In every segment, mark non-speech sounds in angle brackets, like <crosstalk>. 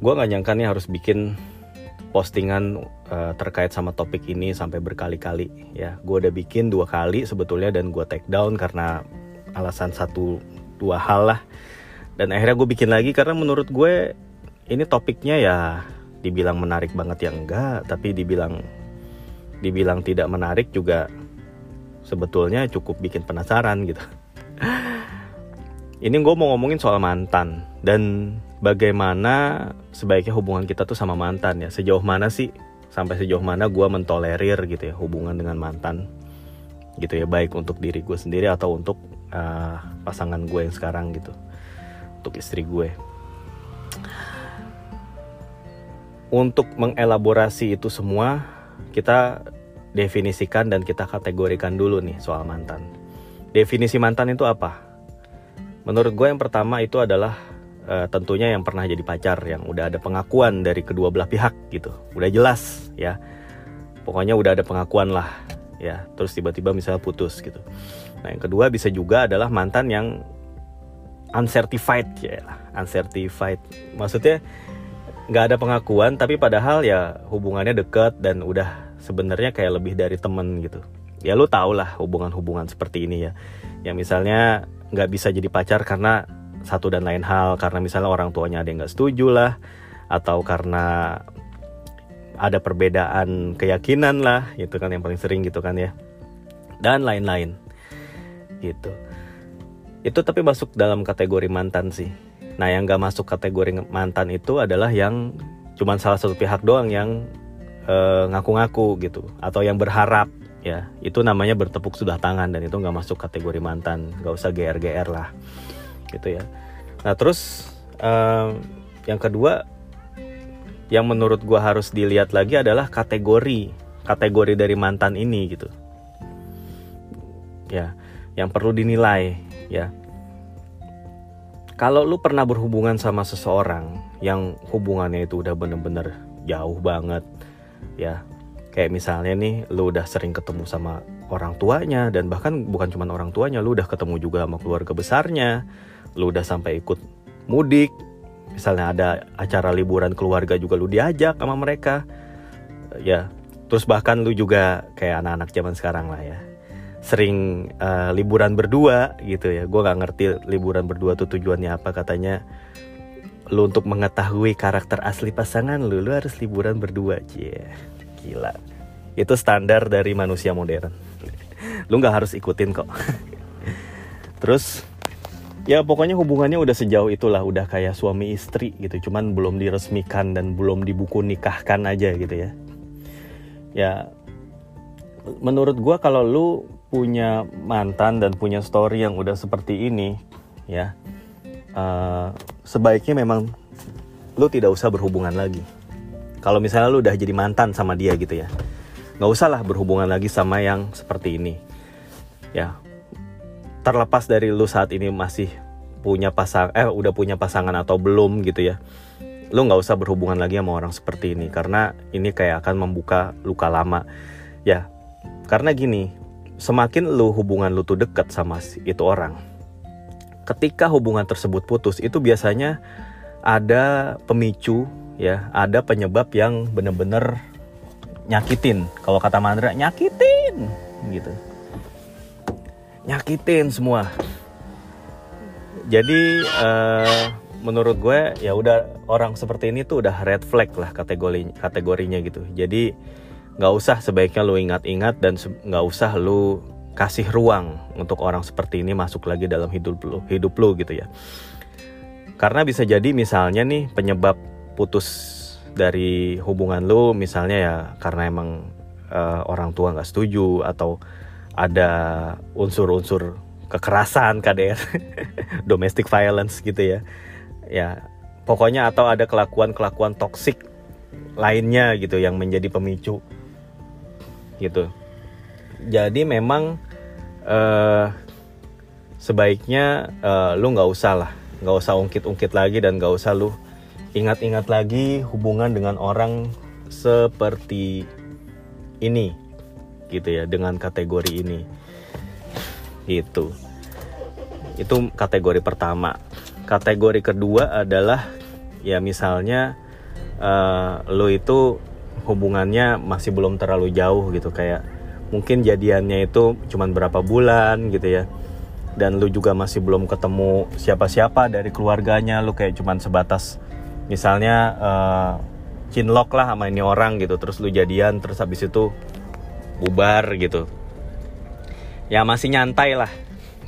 gue nggak nyangka nih harus bikin postingan uh, terkait sama topik ini sampai berkali-kali ya. Gue udah bikin dua kali sebetulnya dan gue take down karena alasan satu dua hal lah. Dan akhirnya gue bikin lagi karena menurut gue ini topiknya ya dibilang menarik banget ya enggak tapi dibilang dibilang tidak menarik juga sebetulnya cukup bikin penasaran gitu ini gue mau ngomongin soal mantan dan bagaimana sebaiknya hubungan kita tuh sama mantan ya. Sejauh mana sih? Sampai sejauh mana gue mentolerir gitu ya hubungan dengan mantan gitu ya baik untuk diri gue sendiri atau untuk uh, pasangan gue yang sekarang gitu untuk istri gue untuk mengelaborasi itu semua kita definisikan dan kita kategorikan dulu nih soal mantan. Definisi mantan itu apa menurut gue yang pertama itu adalah uh, tentunya yang pernah jadi pacar yang udah ada pengakuan dari kedua belah pihak gitu. Udah jelas ya. Pokoknya udah ada pengakuan lah ya. Terus tiba-tiba misalnya putus gitu. Nah yang kedua bisa juga adalah mantan yang uncertified ya. Uncertified. Maksudnya nggak ada pengakuan tapi padahal ya hubungannya deket dan udah sebenarnya kayak lebih dari temen gitu. Ya lu tau lah hubungan-hubungan seperti ini ya. Yang misalnya nggak bisa jadi pacar karena satu dan lain hal. Karena misalnya orang tuanya ada yang nggak setuju lah atau karena ada perbedaan keyakinan lah itu kan yang paling sering gitu kan ya. Dan lain-lain. Gitu. Itu tapi masuk dalam kategori mantan sih. Nah yang gak masuk kategori mantan itu adalah yang cuman salah satu pihak doang yang eh, ngaku-ngaku uh, gitu atau yang berharap ya itu namanya bertepuk sudah tangan dan itu nggak masuk kategori mantan. Nggak usah gr-gr lah gitu ya. Nah terus uh, yang kedua yang menurut gue harus dilihat lagi adalah kategori kategori dari mantan ini gitu. Ya yang perlu dinilai ya. Kalau lu pernah berhubungan sama seseorang yang hubungannya itu udah bener-bener jauh banget ya kayak misalnya nih lu udah sering ketemu sama orang tuanya dan bahkan bukan cuma orang tuanya lu udah ketemu juga sama keluarga besarnya. Lu udah sampai ikut mudik. Misalnya ada acara liburan keluarga juga lu diajak sama mereka. Ya terus bahkan lu juga kayak anak-anak zaman sekarang lah ya. Sering uh, liburan berdua gitu ya. Gue nggak ngerti liburan berdua tuh tujuannya apa. Katanya lu untuk mengetahui karakter asli pasangan lu lu harus liburan berdua cie gila. Itu standar dari manusia modern. Lu nggak harus ikutin kok. Terus ya pokoknya hubungannya udah sejauh itulah. Udah kayak suami istri gitu. Cuman belum diresmikan dan belum dibuku nikahkan aja gitu ya. Ya menurut gue kalau lu punya mantan dan punya story yang udah seperti ini ya uh, sebaiknya memang lu tidak usah berhubungan lagi kalau misalnya lu udah jadi mantan sama dia gitu ya nggak usah lah berhubungan lagi sama yang seperti ini. Ya terlepas dari lu saat ini masih punya pasang eh udah punya pasangan atau belum gitu ya lu nggak usah berhubungan lagi sama orang seperti ini karena ini kayak akan membuka luka lama. Ya karena gini semakin lu hubungan lu tuh dekat sama itu orang ketika hubungan tersebut putus itu biasanya ada pemicu ya ada penyebab yang bener-bener nyakitin. Kalau kata Mandra nyakitin gitu. Nyakitin semua. Jadi uh, menurut gue ya udah orang seperti ini tuh udah red flag lah kategori kategorinya gitu. Jadi nggak usah sebaiknya lu ingat-ingat dan nggak usah lu kasih ruang untuk orang seperti ini masuk lagi dalam hidup lu hidup lu gitu ya. Karena bisa jadi misalnya nih penyebab putus dari hubungan lu misalnya ya karena emang uh, orang tua nggak setuju atau ada unsur-unsur kekerasan KDR <laughs> domestic violence gitu ya. Ya pokoknya atau ada kelakuan-kelakuan toksik lainnya gitu yang menjadi pemicu gitu. Jadi memang uh, sebaiknya uh, lu nggak usah lah nggak usah ungkit-ungkit lagi dan nggak usah lu ingat-ingat lagi hubungan dengan orang seperti ini gitu ya dengan kategori ini. Itu itu kategori pertama. Kategori kedua adalah ya misalnya uh, lu itu hubungannya masih belum terlalu jauh gitu kayak mungkin jadiannya itu cuman berapa bulan gitu ya. Dan lu juga masih belum ketemu siapa-siapa dari keluarganya lu kayak cuman sebatas misalnya uh, cinlok lah sama ini orang gitu terus lu jadian terus habis itu bubar gitu. Ya masih nyantai lah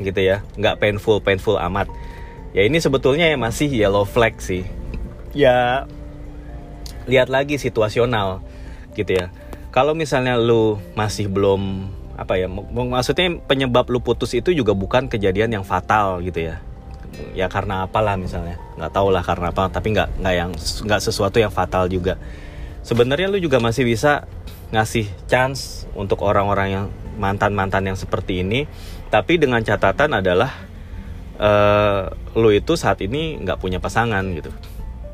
gitu ya nggak painful painful amat. Ya ini sebetulnya ya masih yellow flag sih. Ya lihat lagi situasional gitu ya. Kalau misalnya lu masih belum apa ya maksudnya penyebab lu putus itu juga bukan kejadian yang fatal gitu ya ya karena apalah misalnya. Nggak tahu lah karena apa tapi nggak nggak yang nggak sesuatu yang fatal juga. Sebenarnya lu juga masih bisa ngasih chance untuk orang-orang yang mantan mantan yang seperti ini. Tapi dengan catatan adalah uh, lu itu saat ini nggak punya pasangan gitu.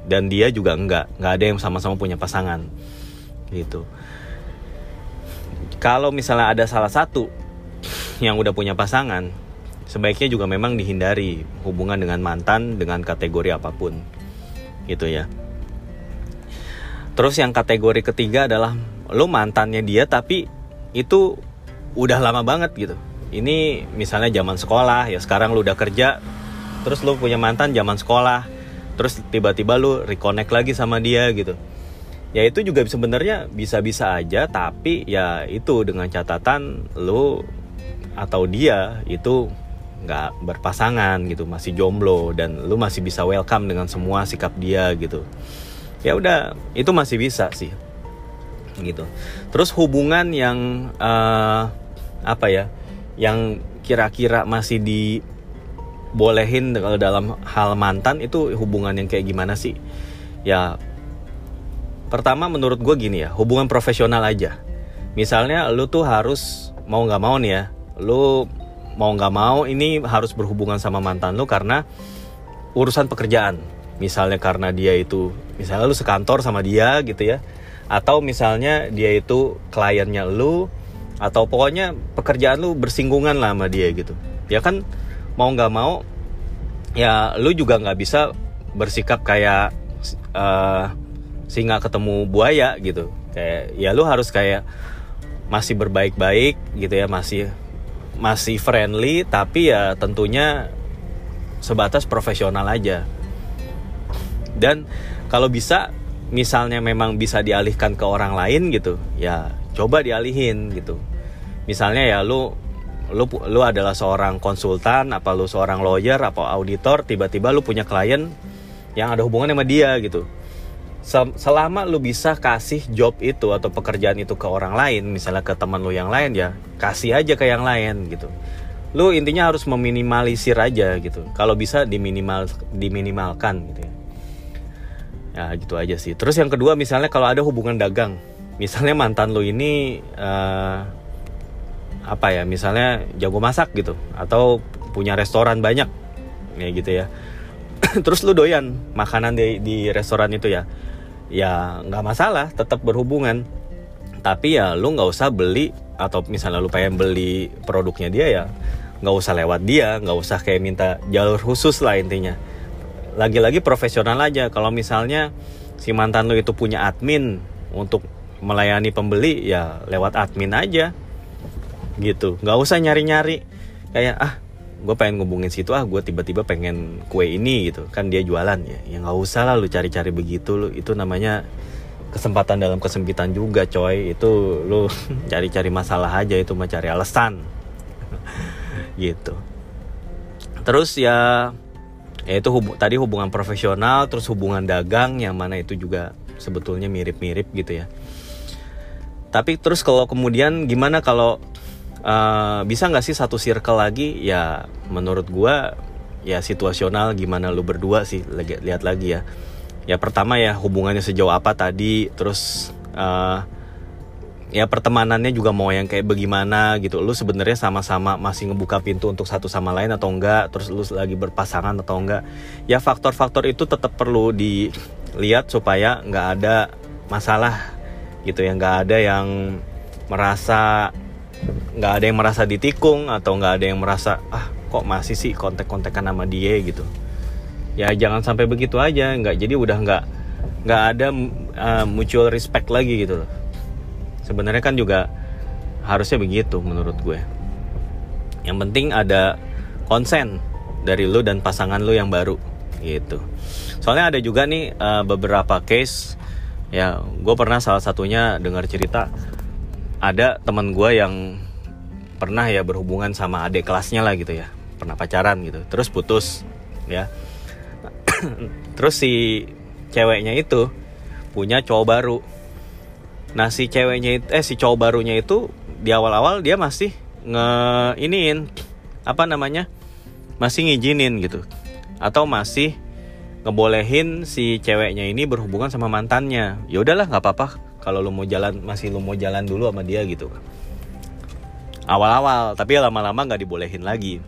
Dan dia juga nggak nggak ada yang sama-sama punya pasangan. Gitu. Kalau misalnya ada salah satu yang udah punya pasangan, sebaiknya juga memang dihindari hubungan dengan mantan dengan kategori apa pun. Gitu ya. Terus yang kategori ketiga adalah lo mantannya dia tapi itu udah lama banget gitu. Ini misalnya zaman sekolah ya sekarang lo udah kerja terus lo punya mantan zaman sekolah terus tiba-tiba lo reconnect lagi sama dia gitu ya itu juga sebenarnya bisa-bisa aja tapi ya itu dengan catatan lo atau dia itu nggak berpasangan gitu masih jomblo dan lu masih bisa welcome dengan semua sikap dia gitu. Ya udah itu masih bisa sih gitu. Terus hubungan yang uh, apa ya yang kira-kira masih dibolehin kalau dalam hal mantan itu hubungan yang kayak gimana sih? Ya Pertama menurut gue gini ya, hubungan profesional aja. Misalnya lu tuh harus mau nggak mau nih ya, lu mau nggak mau ini harus berhubungan sama mantan lu karena urusan pekerjaan. Misalnya karena dia itu, misalnya lu sekantor sama dia gitu ya, atau misalnya dia itu kliennya lu, atau pokoknya pekerjaan lu bersinggungan lah sama dia gitu. Ya kan mau nggak mau, ya lu juga nggak bisa bersikap kayak uh, singa ketemu buaya gitu kayak ya lu harus kayak masih berbaik-baik gitu ya masih masih friendly tapi ya tentunya sebatas profesional aja. Dan kalau bisa misalnya memang bisa dialihkan ke orang lain gitu ya coba dialihin gitu. Misalnya ya lu lu lu adalah seorang konsultan apa lu seorang lawyer apa auditor tiba-tiba lu punya klien yang ada hubungan sama dia gitu selama lu bisa kasih job itu atau pekerjaan itu ke orang lain misalnya ke teman lu yang lain ya kasih aja ke yang lain gitu. Lu intinya harus meminimalisir aja gitu. Kalau bisa diminimal diminimalkan gitu ya. Ya gitu aja sih. Terus yang kedua misalnya kalau ada hubungan dagang. Misalnya mantan lu ini uh, apa ya misalnya jago masak gitu. Atau punya restoran banyak ya gitu ya. <clears throat> Terus lu doyan makanan di di restoran itu ya ya nggak masalah tetap berhubungan. Tapi ya lu nggak usah beli atau misalnya lu pengen beli produknya dia ya nggak usah lewat dia nggak usah kayak minta jalur khusus lah intinya. Lagi-lagi profesional aja. Kalau misalnya si mantan lu itu punya admin untuk melayani pembeli ya lewat admin aja. Gitu. Nggak usah nyari-nyari. Kayak ah gue pengen ngubungin situ ah gue tiba-tiba pengen kue ini gitu. Kan dia jualan ya. Ya nggak usah lah lu cari-cari begitu lu. Itu namanya kesempatan dalam kesempitan juga coy. Itu lu <laughs> cari-cari masalah aja itu mah cari alasan. <laughs> Gitu. Terus ya ya itu tadi hubungan profesional terus hubungan dagang yang mana itu juga sebetulnya mirip-mirip gitu ya. Tapi terus kalau kemudian gimana kalau uh, bisa nggak sih satu circle lagi? Ya menurut gue ya situasional gimana lu berdua sih lihat lagi ya. Ya pertama ya hubungannya sejauh apa tadi terus uh, ya pertemanannya juga mau yang kayak bagaimana gitu. Lu sebenarnya sama-sama masih ngebuka pintu untuk satu sama lain atau enggak? Terus lu lagi berpasangan atau enggak? Ya faktor-faktor itu tetap perlu dilihat supaya nggak ada masalah gitu ya. Nggak ada yang merasa nggak ada yang merasa ditikung atau nggak ada yang merasa ah kok masih sih kontek-kontekan sama dia gitu. Ya jangan sampai begitu aja nggak jadi udah nggak nggak ada uh, mutual respect lagi gitu loh. Sebenarnya kan juga harusnya begitu menurut gue. Yang penting ada konsen dari lu dan pasangan lu yang baru gitu. Soalnya ada juga nih uh, beberapa case ya gue pernah salah satunya dengar cerita ada teman gue yang pernah ya berhubungan sama adik kelasnya lah gitu ya. Pernah pacaran gitu. Terus putus ya. <clears throat> Terus si ceweknya itu punya cowok baru. Nah si ceweknya itu eh si cowok barunya itu di awal-awal dia masih nge iniin apa namanya masih ngizinin gitu. Atau masih ngebolehin si ceweknya ini berhubungan sama mantannya. Ya udahlah nggak apa-apa kalau lu mau jalan masih lu mau jalan dulu sama dia gitu. Awal-awal tapi lama-lama nggak dibolehin lagi.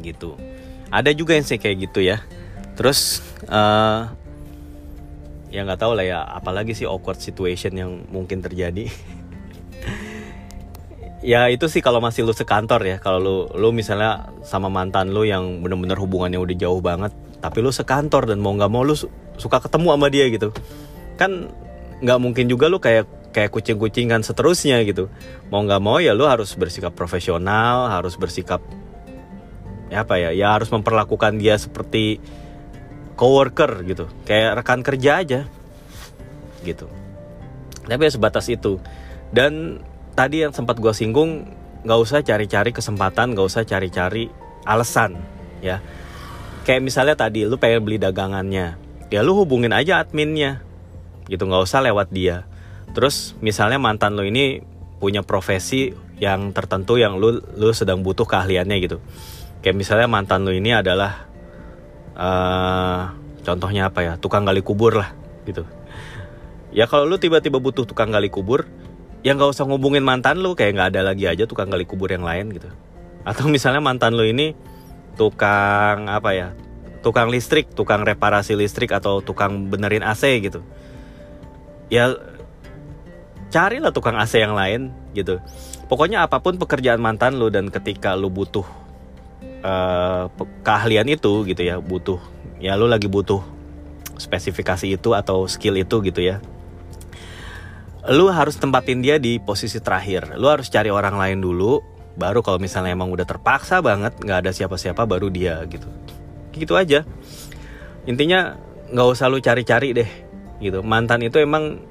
Gitu. Ada juga yang kayak gitu ya. Terus uh, ya nggak tahu lah ya apalagi sih awkward situation yang mungkin terjadi. <laughs> Ya itu sih kalau masih lu sekantor ya kalau lu lu misalnya sama mantan lu yang bener-bener hubungannya udah jauh banget tapi lu sekantor dan mau nggak mau lu suka ketemu sama dia gitu. Kan nggak mungkin juga lu kayak kayak kucing-kucingan seterusnya gitu. Mau nggak mau ya lu harus bersikap profesional harus bersikap ya apa ya ya harus memperlakukan dia seperti coworker gitu. Kayak rekan kerja aja gitu. Tapi ya sebatas itu. Dan tadi yang sempat gue singgung nggak usah cari-cari kesempatan nggak usah cari-cari alasan ya. Kayak misalnya tadi lu pengen beli dagangannya. Ya lu hubungin aja adminnya gitu nggak usah lewat dia. Terus misalnya mantan lu ini punya profesi yang tertentu yang lu lu sedang butuh keahliannya gitu. Kayak misalnya mantan lu ini adalah uh, contohnya apa ya tukang gali kubur lah gitu. Ya kalau lu tiba-tiba butuh tukang gali kubur ya nggak usah ngubungin mantan lu kayak nggak ada lagi aja tukang gali kubur yang lain gitu. Atau misalnya mantan lu ini tukang apa ya tukang listrik tukang reparasi listrik atau tukang benerin AC gitu ya carilah tukang AC yang lain gitu pokoknya apa pun pekerjaan mantan lu dan ketika lu butuh uh, keahlian itu gitu ya butuh ya lu lagi butuh spesifikasi itu atau skill itu gitu ya lu harus tempatin dia di posisi terakhir. Lu harus cari orang lain dulu, baru kalau misalnya emang udah terpaksa banget nggak ada siapa-siapa baru dia gitu. Gitu aja. Intinya nggak usah lu cari-cari deh gitu. Mantan itu emang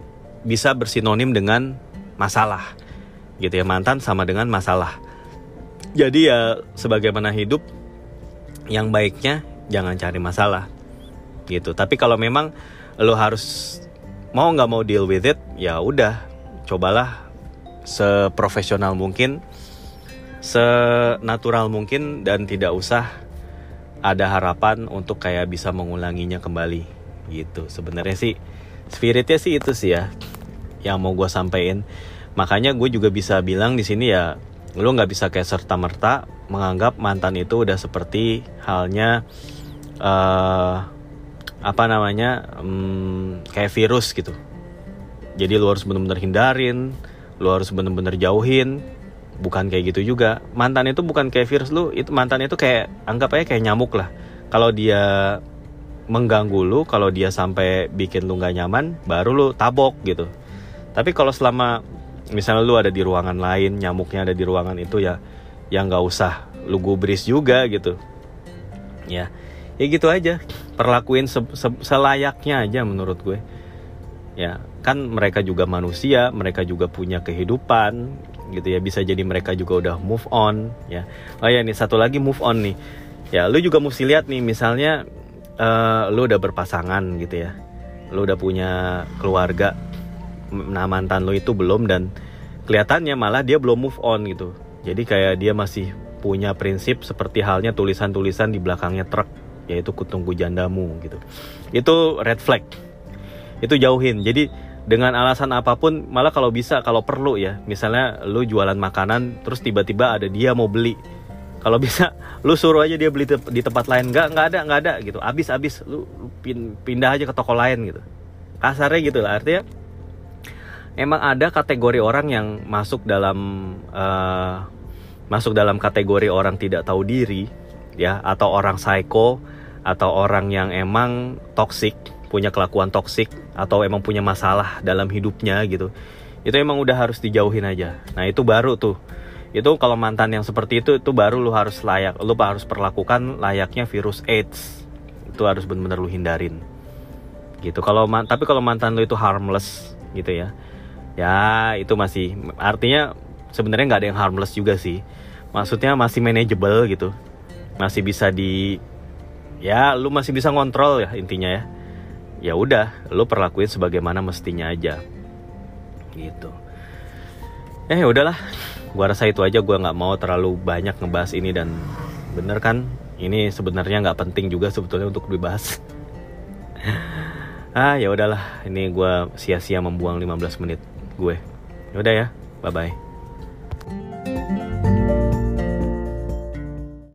bisa bersinonim dengan masalah. Gitu ya, mantan sama dengan masalah. Jadi ya sebagaimana hidup yang baiknya jangan cari masalah. Gitu. Tapi kalau memang lu harus mau nggak mau deal with it ya udah cobalah seprofesional mungkin senatural mungkin dan tidak usah ada harapan untuk kayak bisa mengulanginya kembali gitu sebenarnya sih spiritnya sih itu sih ya yang mau gue sampein makanya gue juga bisa bilang di sini ya lo nggak bisa kayak serta merta menganggap mantan itu udah seperti halnya uh, apa namanya um, kayak virus gitu. Jadi lu harus bener-bener hindarin lu harus bener-bener jauhin. Bukan kayak gitu juga. Mantan itu bukan kayak virus lu itu mantan itu kayak anggap aja kayak nyamuk lah. Kalau dia mengganggu lu kalau dia sampai bikin lu nggak nyaman baru lu tabok gitu. Tapi kalau selama misalnya lu ada di ruangan lain nyamuknya ada di ruangan itu ya ya nggak usah lu gubris juga gitu. Ya ya gitu aja. Perlakuin se se selayaknya aja menurut gue. Ya kan mereka juga manusia mereka juga punya kehidupan gitu ya. Bisa jadi mereka juga udah move on ya. Oh ya nih satu lagi move on nih. Ya lu juga mesti lihat nih misalnya uh, lu udah berpasangan gitu ya. Lu udah punya keluarga. Nah mantan lu itu belum dan kelihatannya malah dia belum move on gitu. Jadi kayak dia masih punya prinsip seperti halnya tulisan-tulisan di belakangnya truk yaitu kutunggu jandamu gitu. Itu red flag. Itu jauhin. Jadi dengan alasan apa pun malah kalau bisa kalau perlu ya. Misalnya lu jualan makanan terus tiba-tiba ada dia mau beli kalau bisa lu suruh aja dia beli di tempat lain. Nggak nggak ada nggak ada gitu. Abis abis lu, pindah aja ke toko lain gitu. Kasarnya gitu lah. Artinya emang ada kategori orang yang masuk dalam uh, masuk dalam kategori orang tidak tahu diri ya atau orang psycho atau orang yang emang toxic punya kelakuan toksik atau emang punya masalah dalam hidupnya gitu. Itu emang udah harus dijauhin aja. Nah itu baru tuh itu kalau mantan yang seperti itu itu baru lu harus layak lu harus perlakukan layaknya virus AIDS. Itu harus benar-benar lu hindarin. Gitu. Kalau tapi kalau mantan lu itu harmless gitu ya. Ya itu masih artinya sebenarnya nggak ada yang harmless juga sih. Maksudnya masih manageable gitu. Masih bisa di ya lu masih bisa ngontrol ya intinya ya. Ya udah lu perlakuin sebagaimana mestinya aja. Gitu. Eh ya udahlah gua rasa itu aja gua nggak mau terlalu banyak ngebahas ini dan bener kan ini sebenarnya nggak penting juga sebetulnya untuk dibahas <laughs> ah ya udahlah ini gua sia-sia membuang 15 menit gue. Yaudah ya, bye bye.